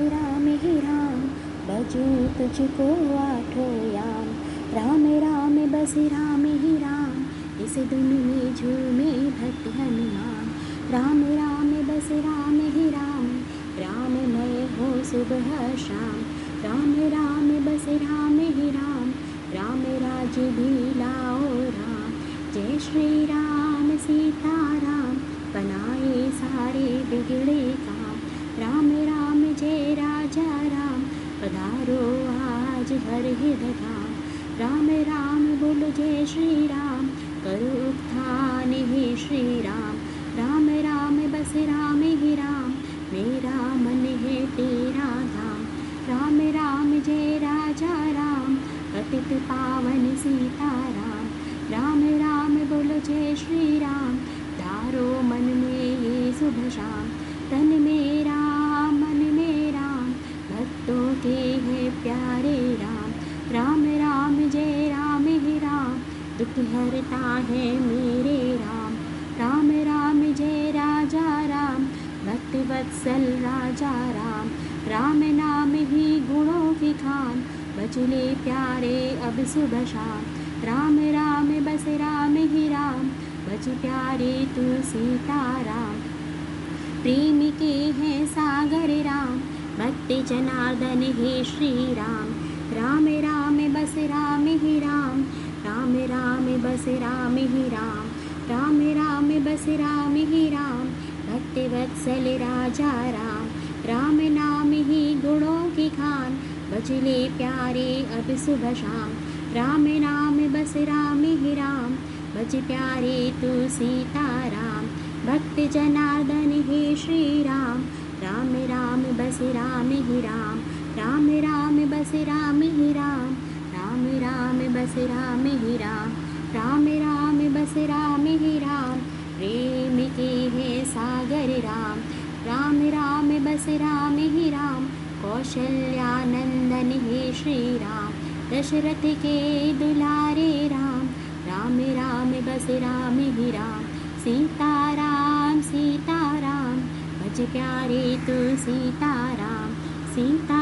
राम ही राम बजू तुझको आठो याम। राम राम बस राम ही राम इस दुन में झूमे भक्त हनुमान। राम राम बस राम ही राम राम मय हो सुबह शाम। राम राम बस राम ही राम राम राज भी लाओ राम। जय श्री राम सीता राम बनाए सारे बिगड़े काम। राम राम जय राजा राम पधारो आज हर धाम राम राम बोलो जय श्री राम करो उत्थान हे श्री राम राम राम बस राम ही राम मेरा मन है तेरा धाम। राम राम जय राजा राम पतित पावन सीता राम राम राम बोलो जय श्री राम धारो मन में ये शुभ शाम। तन में है प्यारे राम। राम राम, जय राम, ही राम। दुख हरता है मेरे राम। राम राम, जय राजा राम। भक्त वत्सल राजा राम। राम नाम ही गुणों की खान। बचले प्यारे अब सुबह शाम। राम राम, बस राम, ही राम। बच प्यारे तू सीता राम। प्रेम राम भक्ति जनार्दन हे श्री राम राम बस राम ही राम। राम राम बस राम ही राम। राम राम बस राम ही राम। भक्ति वत्सल राजा राम। राम नाम ही गुणों की खान। बचले प्यारे अब सुबह शाम। राम बस राम ही राम। बच प्यारे तू सीता राम भक्त जनार्दन हे श्री राम राम बस राम ही राम राम राम बस राम ही राम राम राम बस राम ही राम राम राम बस राम ही राम प्रेम के है सागर राम राम राम बस राम ही राम कौशल्यानंदन हे श्री राम दशरथ के दुलारे राम राम राम बस राम ही राम भज प्यारे तू सीता राम सीता